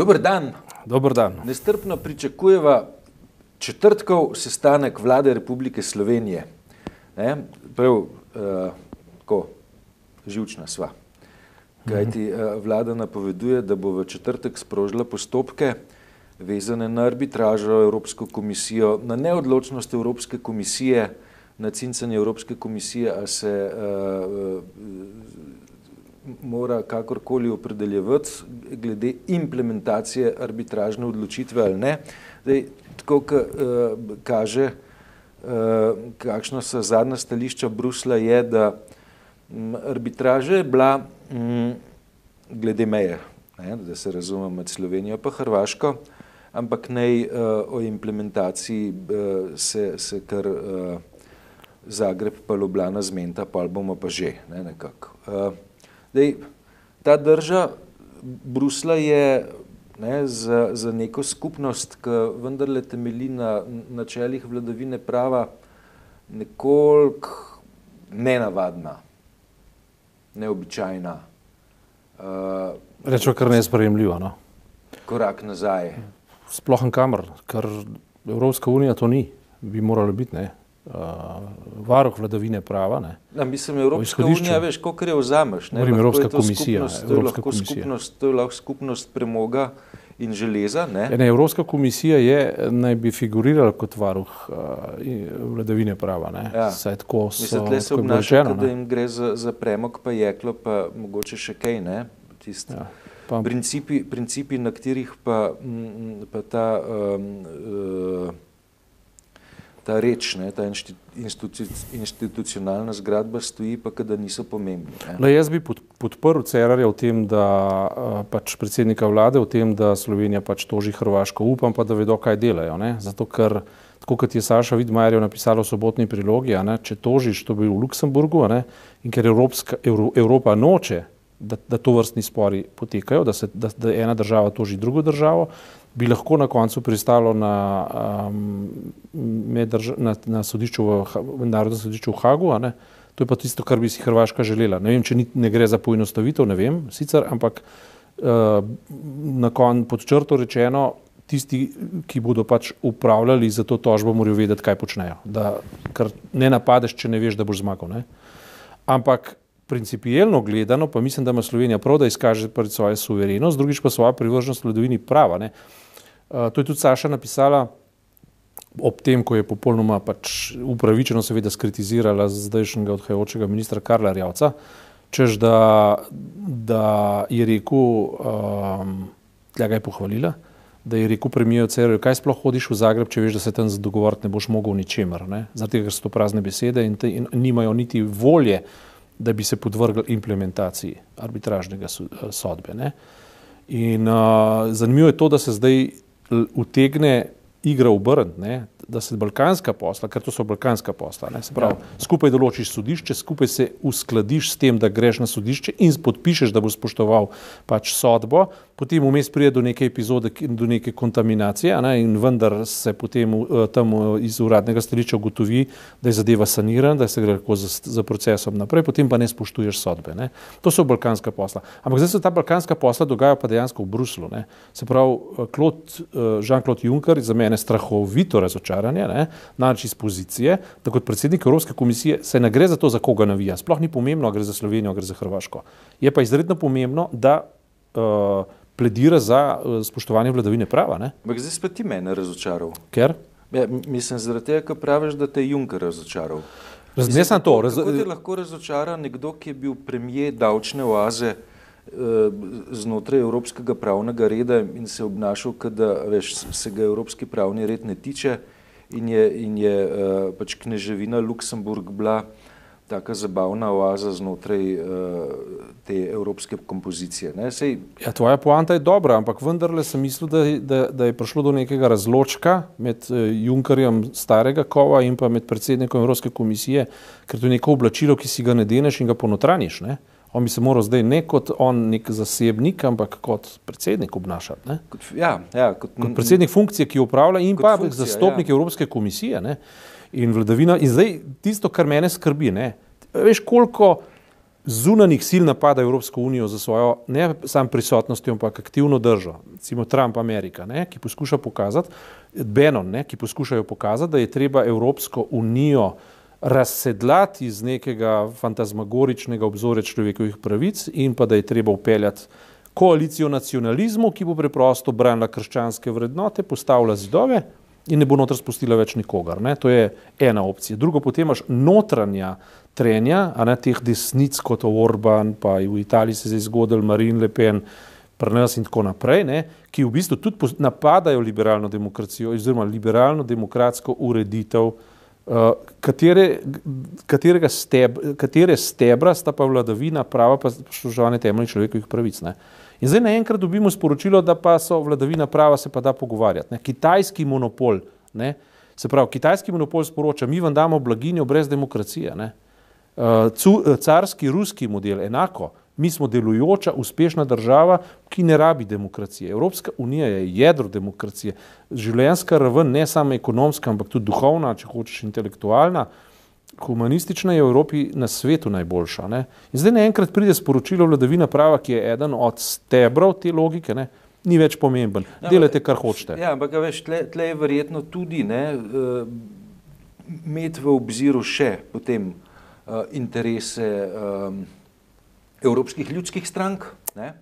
Dober dan. Dober dan. Nestrpno pričakujeva četrtkov sestanek vlade Republike Slovenije. Ne? Prav, uh, tako, živčna sva. Kajti uh, vlada napoveduje, da bo v četrtek sprožila postopke vezane na arbitražo Evropsko komisijo, na neodločnost Evropske komisije, na cincanje Evropske komisije, a se uh, mora kakorkoli opredeljevati glede implementacije arbitražne odločitve ali ne. Zdaj, tako ka, uh, kaže, uh, kakšno so zadnja stališča Brusla, je, da um, arbitraža je bila um, glede meje, ne, da se razume med Slovenijo in Hrvaško, ampak naj uh, o implementaciji uh, se, se kar uh, Zagreb pa Ljubljana zmenta, pa bomo pa že ne, nekako. Uh, Dej, ta drža Brusla je ne, za, za neko skupnost, ki vendarle temelji na načelih vladavine prava, nekoliko nenavadna, neobičajna. Uh, Rečemo, kar nesprejemljivo. No? Korak nazaj. Sploh en kamer, kar Evropska unija to ni, bi moralo biti. Ne? Uh, varuh vladavine prava. Ne, Na, mislim, Evropska unija, veš, koliko je vzameš. Ne, Evropska komisija. Skupnost, to, je komisija. Skupnost, to je lahko skupnost premoga in železa. Ne? Ne, Evropska komisija je, naj bi figurirala kot varuh uh, vladavine prava. Ja. Saj tako so. Mislim, da se obnašajo, da jim gre za, za premog, pa jeklo, pa mogoče še kaj. Ne? Tist. Ja. Pa, principi, principi, na katerih pa, m, pa ta um, uh, ta reč, ne, ta instituci, institucionalna zgradba stoji, pa da niso pomembni. Le, jaz bi pod, podprl Cerarja v tem, da pač predsednika vlade v tem, da Slovenija pač toži Hrvaško. Upam pa, da vedo, kaj delajo. Ne? Zato, ker tako kot je Saša Vidmajerjev napisala v sobotni prilogi, ne, če tožiš, to bi v Luksemburgu ne, in ker Evropska, Evro, Evropa noče, da, da to vrstni spori potekajo, da, se, da, da ena država toži drugo državo, bi lahko na koncu pristalo na, um, na, na sodišču v Narodnem sodišču v Hagu. To je pa tisto, kar bi si Hrvaška želela. Ne vem, če ni, ne gre za poenostavitev, ne vem, sicer, ampak uh, na koncu pod črto rečeno, tisti, ki bodo pač upravljali za to tožbo, morajo vedeti, kaj počnejo. Da, ker ne napadeš, če ne veš, da boš zmagal. Ne? Ampak principijelno gledano, pa mislim, da ima Slovenija prav, da izkaže pred svojo suverenost, drugič pa svojo privrženost vladavini prava. Ne. Uh, to je tudi Saša napisala ob tem, ko je popolnoma pač upravičeno seveda skritizirala zdajšnjega odhajajočega ministra Karla Rjavca, čež da, da je rekel, um, tja ga je pohvalila, da je rekel premijo Cererju, kaj sploh hodiš v Zagreb, če veš, da se tam dogovoriti ne boš mogel ničemer, ne? zato ker so to prazne besede in, te, in nimajo niti volje uh, da bi se podvrgli implementaciji arbitražnega sodbe. Ne? In uh, zanimivo je to, da se zdaj utegne igra obrniti, da se balkanska posla, ker to so balkanska posla, ne, se pravi, ja. skupaj določiš sodišče, skupaj se uskladiš s tem, da greš na sodišče in podpišeš, da boš spoštoval pač sodbo, potem vmes pride do neke epizode, do neke kontaminacije ne, in vendar se potem uh, tam uh, iz uradnega stališča ugotovi, da je zadeva sanirana, da se gre lahko za, za procesom naprej, potem pa ne spoštuješ sodbe. Ne. To so balkanska posla. Ampak zdaj se ta balkanska posla dogaja pa dejansko v Bruslu. Ne. Se pravi, uh, Jean-Claude Juncker za mene strahovito razočaran razočaranje, ne, nač iz pozicije, da kot predsednik Evropske komisije se ne gre za to, za koga navija. Sploh ni pomembno, gre za Slovenijo, gre za Hrvaško. Je pa izredno pomembno, da uh, pledira za uh, spoštovanje vladavine prava. Ampak zdaj spet ti mene razočaral. Ker? Ja, mislim, zaradi tega, ker praviš, da te je Juncker razočaral. Ne sem to. Raz... Kako te lahko razočara nekdo, ki je bil premijer davčne oaze? Eh, znotraj evropskega pravnega reda in se obnašal, da veš, se ga evropski pravni red ne tiče, in je, in je uh, pač kneževina Luksemburg bila taka zabavna oaza znotraj uh, te evropske kompozicije. Sej... Ja, tvoja poanta je dobra, ampak vendarle sem mislil, da, da, da je prišlo do nekega razločka med uh, Junkerjem starega kova in pa med predsednikom Evropske komisije, ker to je neko oblačilo, ki si ga ne deneš in ga ponotraniš. Ne? On bi se moral zdaj ne kot on, nek zasebnik, ampak kot predsednik obnašati. Kot, ja, ja, kot, kot predsednik funkcije, ki upravlja in pa funkcija, zastopnik ja. Evropske komisije. Ne? In vladavina. In zdaj tisto, kar mene skrbi, ne? veš, koliko zunanih sil napada Evropsko unijo za svojo ne sam prisotnostjo, ampak aktivno držo. Recimo Trump, Amerika, ne, ki poskuša pokazati, Benon, ne, ki poskušajo pokazati, da je treba Evropsko unijo razsedlati iz nekega fantazmagoričnega obzorja človekovih pravic in pa da je treba upeljati koalicijo nacionalizmu, ki bo preprosto branila krščanske vrednote, postavila zidove in ne bo noter spustila več nikogar. Ne. To je ena opcija. Drugo, potem imaš notranja trenja, a ne teh desnic kot Orban, pa v Italiji se je zgodil Marine Le Pen, Prnes in tako naprej, ne, ki v bistvu tudi napadajo liberalno demokracijo oziroma liberalno demokratsko ureditev, uh, katere, katerega steb, katere stebra sta pa vladavina prava pa spoštovanje temeljnih človekovih pravic. Ne. In zdaj naenkrat dobimo sporočilo, da pa so vladavina prava se pa da pogovarjati. Ne. Kitajski monopol, ne, se pravi, kitajski monopol sporoča, mi vam damo blaginjo brez demokracije. Ne. Eh, carski ruski model enako. Mi smo delujoča, uspešna država, ki ne rabi demokracije. Evropska unija je jedro demokracije. Življenjska raven, ne samo ekonomska, ampak tudi duhovna, če hočeš intelektualna, humanistična je v Evropi na svetu najboljša. Ne? In zdaj naenkrat pride sporočilo vladavina prava, ki je eden od stebrov te logike, ne? ni več pomemben. Ja, Delajte, kar hočete. Ja, ampak veš, tle, tle je verjetno tudi ne, uh, imeti v obziru še potem uh, uh, interese um, evropskih ljudskih strank, ne,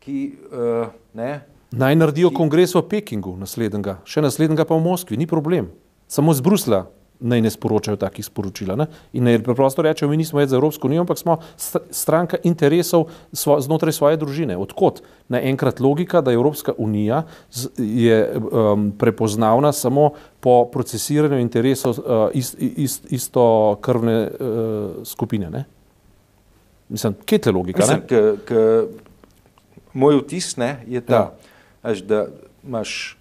ki uh, ne. Naj naredijo ki... kongres v Pekingu naslednjega, še naslednjega pa v Moskvi, ni problem. Samo z Brusla naj ne sporočajo takih sporočila. Ne? In naj preprosto rečejo, mi nismo več za Evropsko unijo, ampak smo stranka interesov svo, znotraj svoje družine. Odkot naenkrat logika, da Evropska unija z, je um, prepoznavna samo po procesiranju interesov uh, ist, ist, isto krvne uh, skupine. Ne? Mislim, kje je ta logika? Mislim, k, k, moj vtis ne, je ta, ja. až, da imaš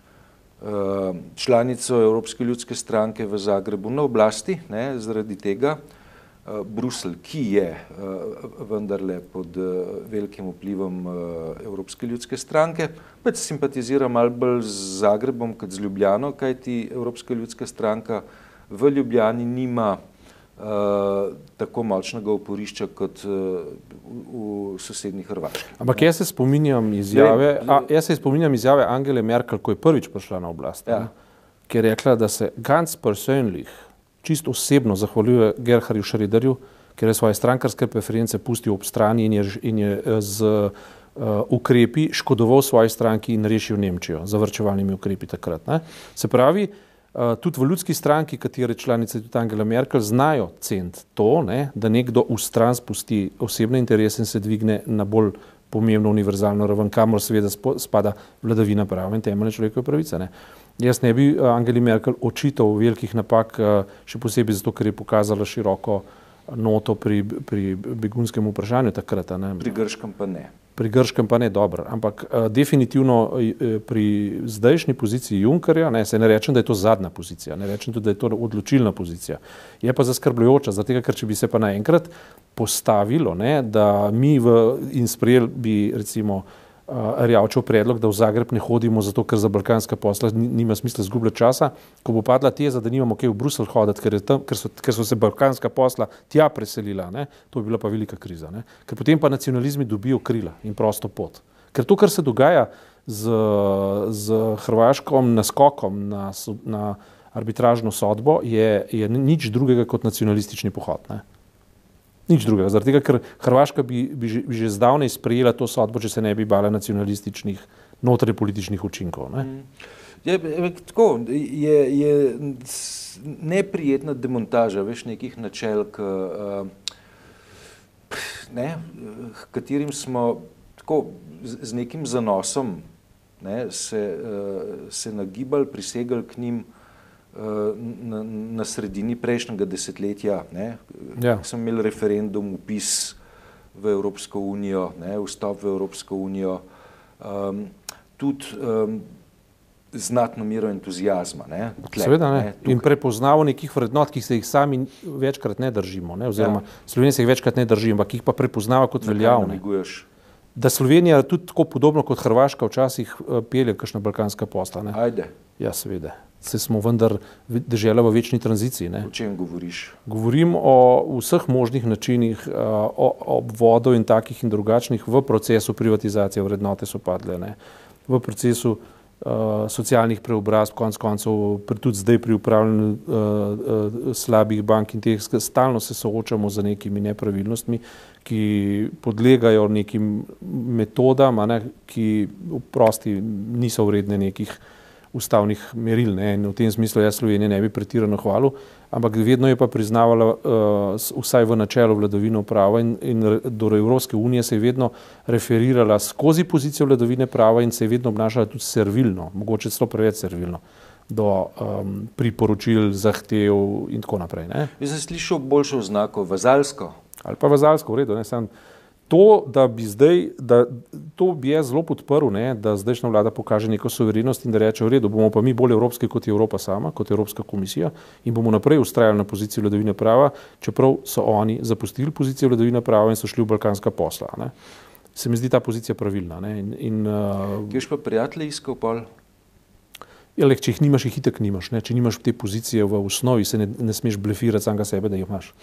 Eh, članico Evropske ljudske stranke v Zagrebu na oblasti, ne, zaradi tega uh, Brusel, ki je uh, vendarle pod uh, velikim vplivom uh, Evropske ljudske stranke, pač simpatizira malo bolj z Zagrebom kot z Ljubljano, kajti Evropska ljudska stranka v Ljubljani nima Uh, tako močnega oporišča kot uh, v, sosednji Hrvaški. Ampak jaz se spominjam izjave, a, jaz se spominjam izjave Angele Merkel, ko je prvič prišla na oblast, ja. ki je rekla, da se ganz persönlich, čisto osebno zahvaljuje Gerharju Šriderju, ker je svoje strankarske preference pustil ob strani in je, in je eh, z uh, ukrepi škodoval svoji stranki in rešil Nemčijo, zavrčevalnimi ukrepi takrat. Ne? Se pravi, uh, Eh, tudi v ljudski stranki, katere članice tudi Angela Merkel, znajo cent to, ne, da nekdo v stran spusti osebne interese in se dvigne na bolj pomembno univerzalno raven, kamor seveda spada vladavina prava in temeljne človekove pravice. Ne. Jaz ne bi eh, Angeli Merkel očital velikih napak, eh, še posebej zato, ker je pokazala široko noto pri, pri begunskem vprašanju takrat. Ne. Pri grškem pa ne pri Grškem pa ne dobro. Ampak uh, definitivno uh, pri zdajšnji poziciji Junkerja, ne, se ne rečem, da je to zadnja pozicija, ne rečem tudi, da je to odločilna pozicija. Je pa zaskrbljujoča, zato ker če bi se pa naenkrat postavilo, ne, da mi v, in sprejeli bi recimo Rjavčev predlog, da v Zagreb ne hodimo zato, ker za balkanska posla nima smisla zgubljati časa, ko bo padla teza, da nimamo kaj v Bruselj hoditi, ker, tam, ker, so, ker so se balkanska posla tja preselila, ne? to bi bila pa velika kriza. Ne? Ker potem pa nacionalizmi dobijo krila in prosto pot. Ker to, kar se dogaja z, z Hrvaškom naskokom na, na arbitražno sodbo, je, je nič drugega kot nacionalistični pohod. Ne? Nič drugega, zaradi tega, ker Hrvaška bi, bi, že, bi že zdavnaj sprejela to sodbo, če se ne bi bala nacionalističnih notranje političnih učinkov. Ne? Mm. Je, tako, je, je neprijetna demontaža veš, nekih načel, k, uh, ne, katerim smo tako, z, z nekim zanosom ne, se, uh, se nagibali, prisegali k njim na, na sredini prejšnjega desetletja, ne, ja. sem imel referendum, upis v Evropsko unijo, ne, vstop v Evropsko unijo, um, tudi um, znatno mero entuzijazma. Ne, tle, Seveda ne. ne in prepoznavo nekih vrednot, ki se jih sami večkrat ne držimo, ne, oziroma ja. Slovenija se jih večkrat ne drži, ampak jih pa prepoznava kot veljavne. Da Slovenija tudi tako podobno kot Hrvaška včasih eh, pelje kakšna balkanska posla. Ne? Ajde. Ja, seveda. se smo vendar država v večni tranziciji. Ne. O čem govoriš? Govorim o vseh možnih načinih obvodov in takih in drugačnih v procesu privatizacije, vrednote so padle, ne. v procesu uh, socialnih preobrazb, konc koncev, tudi zdaj pri upravljanju uh, uh, slabih bank in teh, stalno se soočamo z nekimi nepravilnostmi, ki podlegajo nekim metodam, ne, ki v prosti niso vredne nekih uh, ustavnih meril. Ne? In v tem smislu jaz Slovenije ne bi pretirano hvalil, ampak vedno je pa priznavala uh, vsaj v načelu vladavino prava in, in do Evropske unije se je vedno referirala skozi pozicijo vladavine prava in se je vedno obnašala tudi servilno, mogoče celo preveč servilno do um, priporočil, zahtev in tako naprej. Ne? Jaz sem slišal boljšo oznako, vazalsko. Ali pa vazalsko, v redu, ne samo. To, da bi zdaj, da to bi jaz zelo podprl, ne, da zdajšnja vlada pokaže neko soverenost in da reče, v redu, bomo pa mi bolj evropski kot je Evropa sama, kot Evropska komisija in bomo naprej ustrajali na poziciji vladavine prava, čeprav so oni zapustili pozicijo vladavine prava in so šli v balkanska posla. Ne. Se mi zdi ta pozicija pravilna. Ne. In, in, uh, Kje pa prijatelje iskal pol? Ja, le, če jih nimaš, jih itek nimaš. Ne. Če nimaš te pozicije v osnovi, se ne, ne smeš blefirati samega sebe, da jih imaš.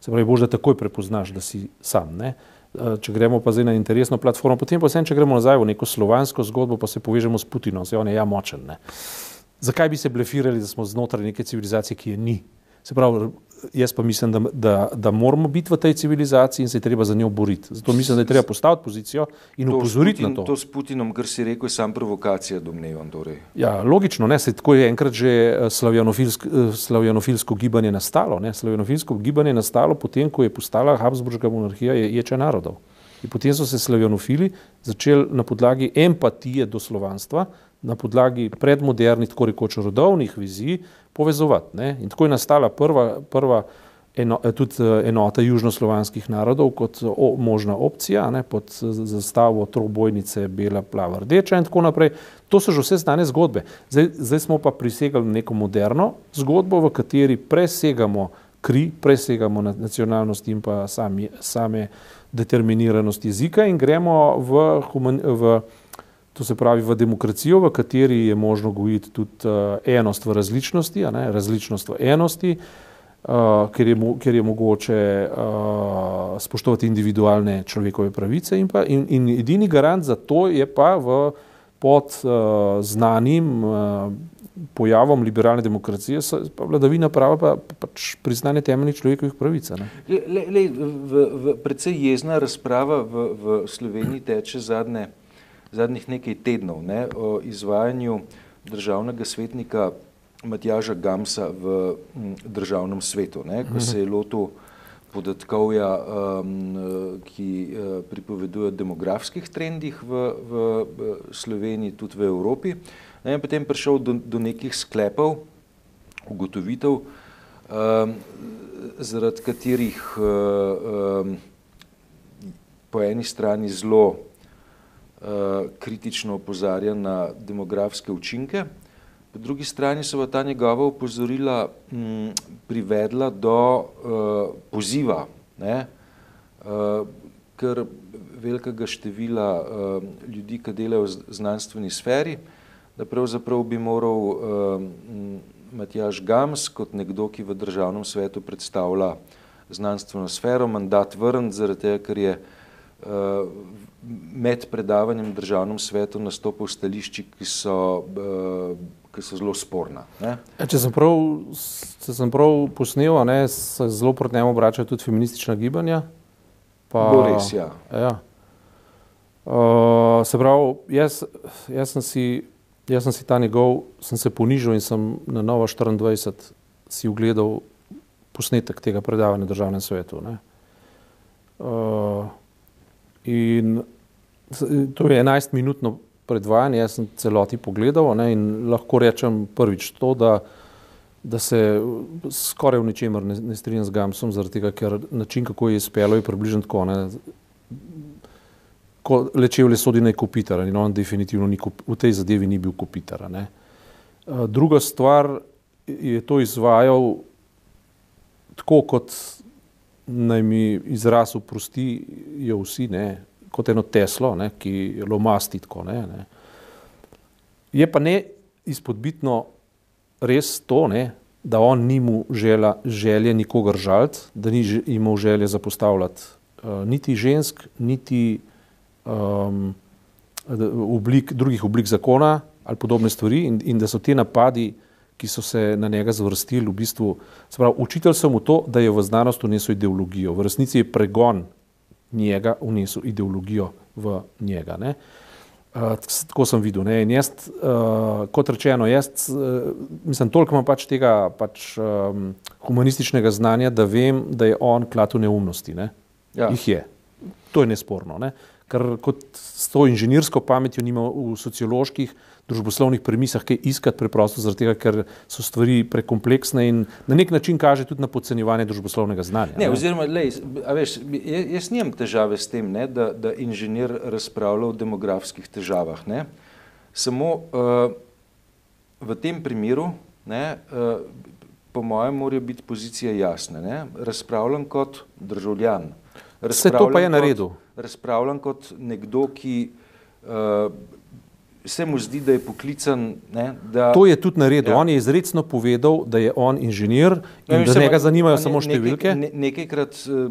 Se pravi, boš da takoj prepoznaš, da si sam. Ne. Če gremo pa zdaj na interesno platformo, potem pa vsem, če gremo nazaj v neko slovansko zgodbo, pa se povežemo s Putinom, se on je ja močen. Ne. Zakaj bi se blefirali, da smo znotraj neke civilizacije, ki je ni? Se pravi, jaz pa mislim, da, da, da moramo biti v tej civilizaciji in se je treba za njo boriti. Zato mislim, da je treba postaviti pozicijo in to upozoriti Putin, na to. To s Putinom, kar si rekel, je sam provokacija, domnevam. Torej. Ja, logično, ne, se tako je enkrat že eh, slavjanofilsk, eh, slavjanofilsko gibanje nastalo. Ne. Slavjanofilsko gibanje je nastalo potem, ko je postala Habsburška monarhija je, ječe narodov. In potem so se slavjanofili začeli na podlagi empatije do slovanstva, na podlagi predmodernih, tako rekoč rodovnih vizij, povezovati. Ne? In tako je nastala prva, prva eno, tudi eh, enota južnoslovanskih narodov kot o, možna opcija ne? pod zastavo trobojnice bela, plava, rdeča in tako naprej. To so že vse znane zgodbe. Zdaj, zdaj smo pa prisegali neko moderno zgodbo, v kateri presegamo kri, presegamo nacionalnost in pa sami, same determiniranost jezika in gremo v, human, v To se pravi v demokracijo, v kateri je možno gojiti tudi uh, enost v različnosti, ne, različnost v enosti, uh, ker, je, ker je mogoče uh, spoštovati individualne človekove pravice in, pa, in, in edini garant za to je pa v, pod uh, znanim uh, pojavom liberalne demokracije, pa vladavina prava pa, pa pač priznanje temeljnih človekovih pravic. Le, le, v, v, predvsej jezna razprava v, v Sloveniji teče zadnje zadnjih nekaj tednov ne, o izvajanju državnega svetnika Matjaža Gamsa v državnem svetu, ne, ko se je lotil podatkovja, um, ki uh, pripoveduje o demografskih trendih v, v, Sloveniji, tudi v Evropi. Ne, in potem prišel do, do nekih sklepov, ugotovitev, um, zaradi katerih um, po eni strani zelo kritično opozarja na demografske učinke. Po drugi strani so ta njegova upozorila m, privedla do uh, poziva, ne, uh, ker velikega števila uh, ljudi, ki delajo v znanstveni sferi, da pravzaprav bi moral uh, Matjaž Gams kot nekdo, ki v državnem svetu predstavlja znanstveno sfero, mandat vrn, zaradi tega, ker je uh, med predavanjem državnem svetu nastopil stališči, ki so, uh, ki so zelo sporna. Ja, če sem prav, če sem prav posnel, ne, se zelo proti njemu obračajo tudi feministična gibanja. Pa, res, ja. ja. Uh, se pravi, jaz, jaz, sem si, jaz sem si ta njegov, sem se ponižal in sem na Novo 24 si ugledal posnetek tega predavanja v državnem svetu. Uh, In to je 11-minutno predvajanje, jaz sem celoti pogledal ne, in lahko rečem prvič to, da, da se skoraj v ničemer ne, ne strinjam z Gamsom, zaradi tega, ker način, kako je izpelo, je približno tako. Ne, ko lečevle sodi naj kopitar in on definitivno ni, v tej zadevi ni bil kopitar. Ne. Druga stvar je to izvajal tako, kot naj mi izraz oprostijo vsi, ne, kot eno teslo, ne, ki lomasti tako. Ne, ne. Je pa ne izpodbitno res to, ne, da on ni mu žela, želje nikogar žaliti, da ni imel želje zapostavljati uh, niti žensk, niti um, oblik, drugih oblik zakona ali podobne stvari, in, in da so ti napadi, ki so se na njega zvrstili, v bistvu, pravi, učitelj sem mu to, da je v znanost unesel ideologijo. V resnici je pregon njega unesel ideologijo v njega. Ne. Uh, tako sem videl. Ne. In jaz, uh, kot rečeno, jaz uh, mislim, toliko imam pač tega pač, um, humanističnega znanja, da vem, da je on klatu neumnosti. Ne. Ja. Jih je. To je nesporno. Ne. Ker kot s to inženirsko pametjo nima v socioloških, družboslovnih premisah kaj iskati, preprosto zaradi tega, ker so stvari prekompleksne in na nek način kaže tudi na podcenjevanje družboslovnega znanja. Ne, ne? Oziroma, lej, veš, jaz nimam težave s tem, ne, da, da inženir razpravlja o demografskih težavah. Ne. Samo uh, v tem primeru, ne, uh, po mojem, mora biti pozicija jasna. Ne. Razpravljam kot državljan. Vse to pa je na redu. Razpravljam kot nekdo, ki uh, se mu zdi, da je poklican. Ne, da, to je tudi naredil. Ja. On je izredno povedal, da je on inženir in ja, da njega zanimajo ne, samo številke. Ne, nekajkrat z,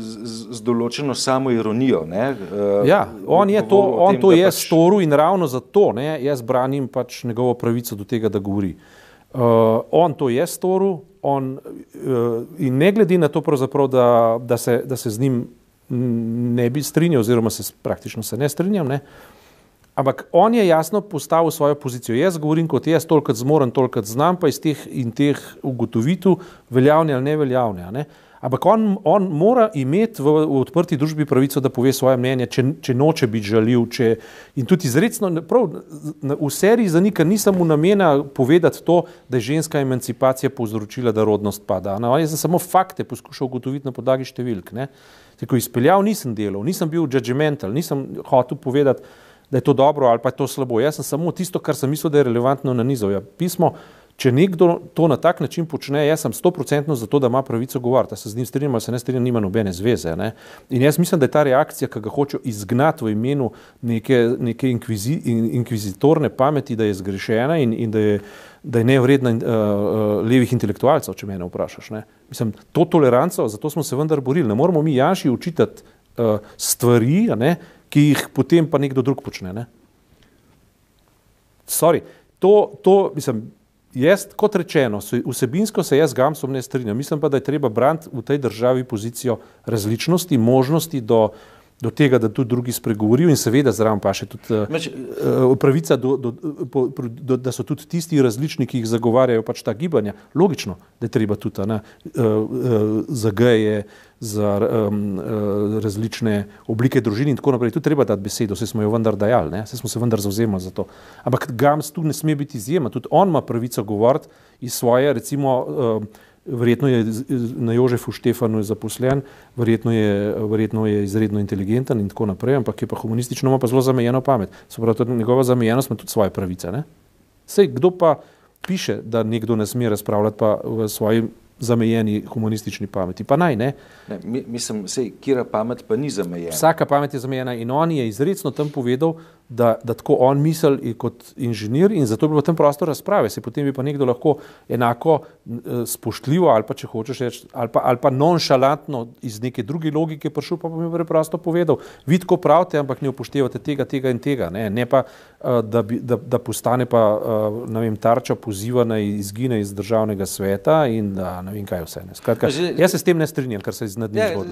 z, z določeno samo ironijo. Ne, uh, ja, on je to, on tem, to je pač... storil in ravno zato ne, jaz branim pač njegovo pravico do tega, da govori. Uh, on to je storil on, uh, in ne glede na to, da, da, se, da se z njim ne bi strinjal, oziroma se praktično se ne strinjam. Ne, Ampak on je jasno postavil svojo pozicijo. Jaz govorim kot jaz, toliko zmoren, toliko znam, pa iz teh in teh ugotovitev, veljavne ali neveljavne. Ne? Ampak on, on mora imeti v, v odprti družbi pravico, da pove svoje mnenje, če, če noče biti žaljiv. Če, in tudi izredno, prav, v seriji zanika nisem mu namena povedati to, da je ženska emancipacija povzročila, da rodnost pada. No, jaz sem samo fakte poskušal ugotoviti na podlagi številk. Ko izpeljal nisem delal, nisem bil judgmental, nisem hotel povedati, da je to dobro ali pa je to slabo. Jaz sem samo tisto, kar sem mislil, da je relevantno na nizu. Ja, pismo, če nekdo to na tak način počne, jaz sem stoprocentno za to, da ima pravico govoriti. Da se z njim strinjam ali se ne strinjam, nima nobene zveze. Ne? In jaz mislim, da je ta reakcija, ki ga hoče izgnati v imenu neke, neke inkvizi, inkvizitorne pameti, da je zgrešena in, in da je. Da je nevredna uh, uh, levih intelektualcev, če me vprašaš. Ne? Mislim, to toleranco, zato smo se vendar borili. Ne moramo mi Janši učitati uh, stvari, ne, ki jih potem pa nekdo drug počne. Ne? Sorry, to, to, mislim, jaz, kot rečeno, vsebinsko se jaz z Gamsom ne strinjam. Mislim pa, da je treba braniti v tej državi pozicijo različnosti, možnosti do do tega, da tudi drugi spregovorijo in seveda zraven pa še tudi Meč, uh, pravica, do, do, po, do, da so tudi tisti različni, ki jih zagovarjajo pač ta gibanja. Logično, da je treba tudi ne, uh, uh, za geje, za um, uh, različne oblike družine in tako naprej. Tu treba dati besedo, vse smo jo vendar dajali, vse smo se vendar zauzemali za to. Ampak Gams tu ne sme biti izjema, tudi on ima pravico govoriti iz svoje, recimo, uh, verjetno je na Jožefu Štefanu zaposlen, verjetno je, verjetno je izredno inteligenten in tako naprej, ampak je pa humanistično, ima pa zelo zamejeno pamet. Se pravi, tudi njegova zamejenost ima tudi svoje pravice. Ne? Sej, kdo pa piše, da nekdo ne sme razpravljati pa v svoji zamejeni humanistični pameti? Pa naj ne. ne mislim, sej, kira pamet pa ni zamejena. Vsaka pamet je zamejena in on je izredno tam povedal, da, da tako on misli kot inženir in zato bi bilo tam prostor razprave. Se potem bi pa nekdo lahko enako eh, spoštljivo ali pa če hočeš reči, ali pa, ali pa nonšalantno iz neke druge logike prišel, pa bi mi preprosto povedal, vi tako pravite, ampak ne upoštevate tega, tega in tega. Ne, ne pa, eh, da, bi, da, da postane pa, eh, ne vem, tarča pozivana in izgine iz državnega sveta in da ne vem kaj vse. Skratka, jaz se s tem ne strinjam, kar se je znadnil.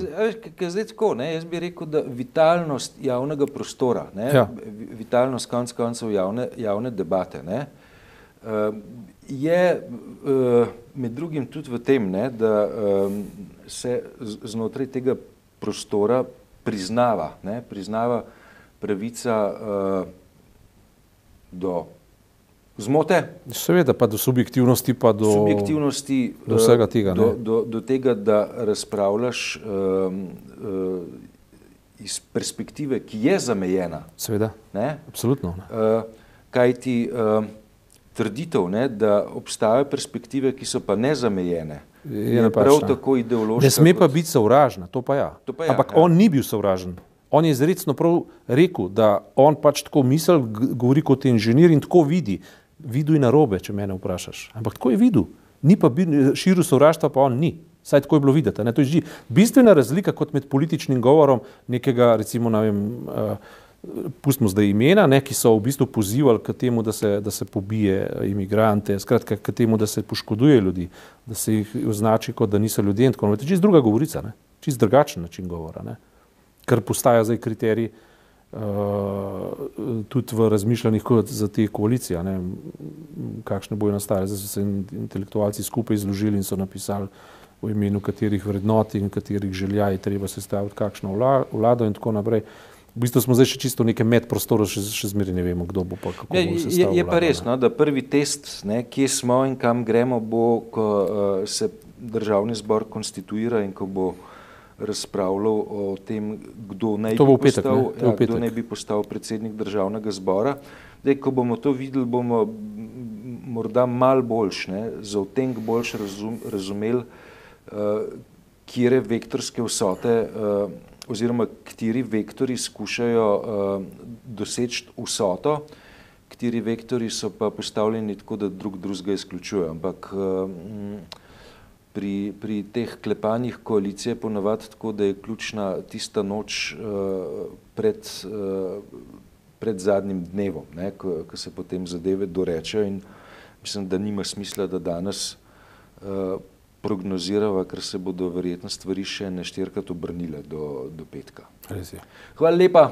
Ja, zdaj tako, ne, jaz bi rekel, da vitalnost javnega prostora, ne, ja vitalnost konc koncev javne, javne debate, ne, uh, je uh, med drugim tudi v tem, ne, da um, se znotraj tega prostora priznava, ne, priznava pravica uh, do zmote. Seveda, pa do subjektivnosti, pa do, subjektivnosti, do vsega tega. Do, do, do tega, da razpravljaš um, uh, iz perspektive, ki je zamejena. Seveda. Ne? Absolutno. Ne. Uh, kaj ti uh, trditev, ne, da obstajajo perspektive, ki so pa nezamejene. Je, je prav tako ideološka. Ne sme pa biti sovražna, to pa ja. To pa ja Ampak ja. on ni bil sovražen. On je izredno prav rekel, da on pač tako misli, govori kot inženir in tako vidi. videl in narobe, če me vprašaš. Ampak tako je videl. Ni pa bil, širil sovraštva, pa on ni. Saj tako je bilo videti. Ne? To je že bistvena razlika kot med političnim govorom nekega, recimo, ne vem, uh, pustimo zdaj imena, ne, ki so v bistvu pozivali k temu, da se, da se pobije imigrante, skratka, k temu, da se poškoduje ljudi, da se jih označi kot da niso ljudje in tako naprej. Čist druga govorica, ne? čist drugačen način govora, ne? kar postaja zdaj kriterij uh, tudi v razmišljanjih kot za te koalicije, ne? kakšne bojo nastale. Zdaj so se intelektualci skupaj izložili in so napisali v imenu katerih vrednot in katerih želja je treba sestaviti kakšno vlado in tako naprej. V bistvu smo zdaj še čisto v nekem medprostoru, še, še zmeri ne vemo, kdo bo pa kako. Ja, je, je, je pa res, no, da prvi test, ne, kje smo in kam gremo, bo, ko uh, se državni zbor konstituira in ko bo razpravljal o tem, kdo naj, bi, petek, postal, ja, kdo naj bi postal predsednik državnega zbora. Dej, ko bomo to videli, bomo morda mal boljš, ne, za otenk boljš razum, razumeli, kjere vektorske vsote uh, oziroma kateri vektori skušajo uh, doseči vsoto, kateri vektori so pa postavljeni tako, da drug drugega izključujejo. Ampak uh, pri, pri teh klepanjih koalicije je ponovadi tako, da je ključna tista noč uh, pred, uh, pred zadnjim dnevom, ne, ko, ko se potem zadeve dorečejo in mislim, da nima smisla, da danes uh, prognozirava, ker se bodo verjetno stvari še neštirkrat obrnile do, do petka. Hvala lepa.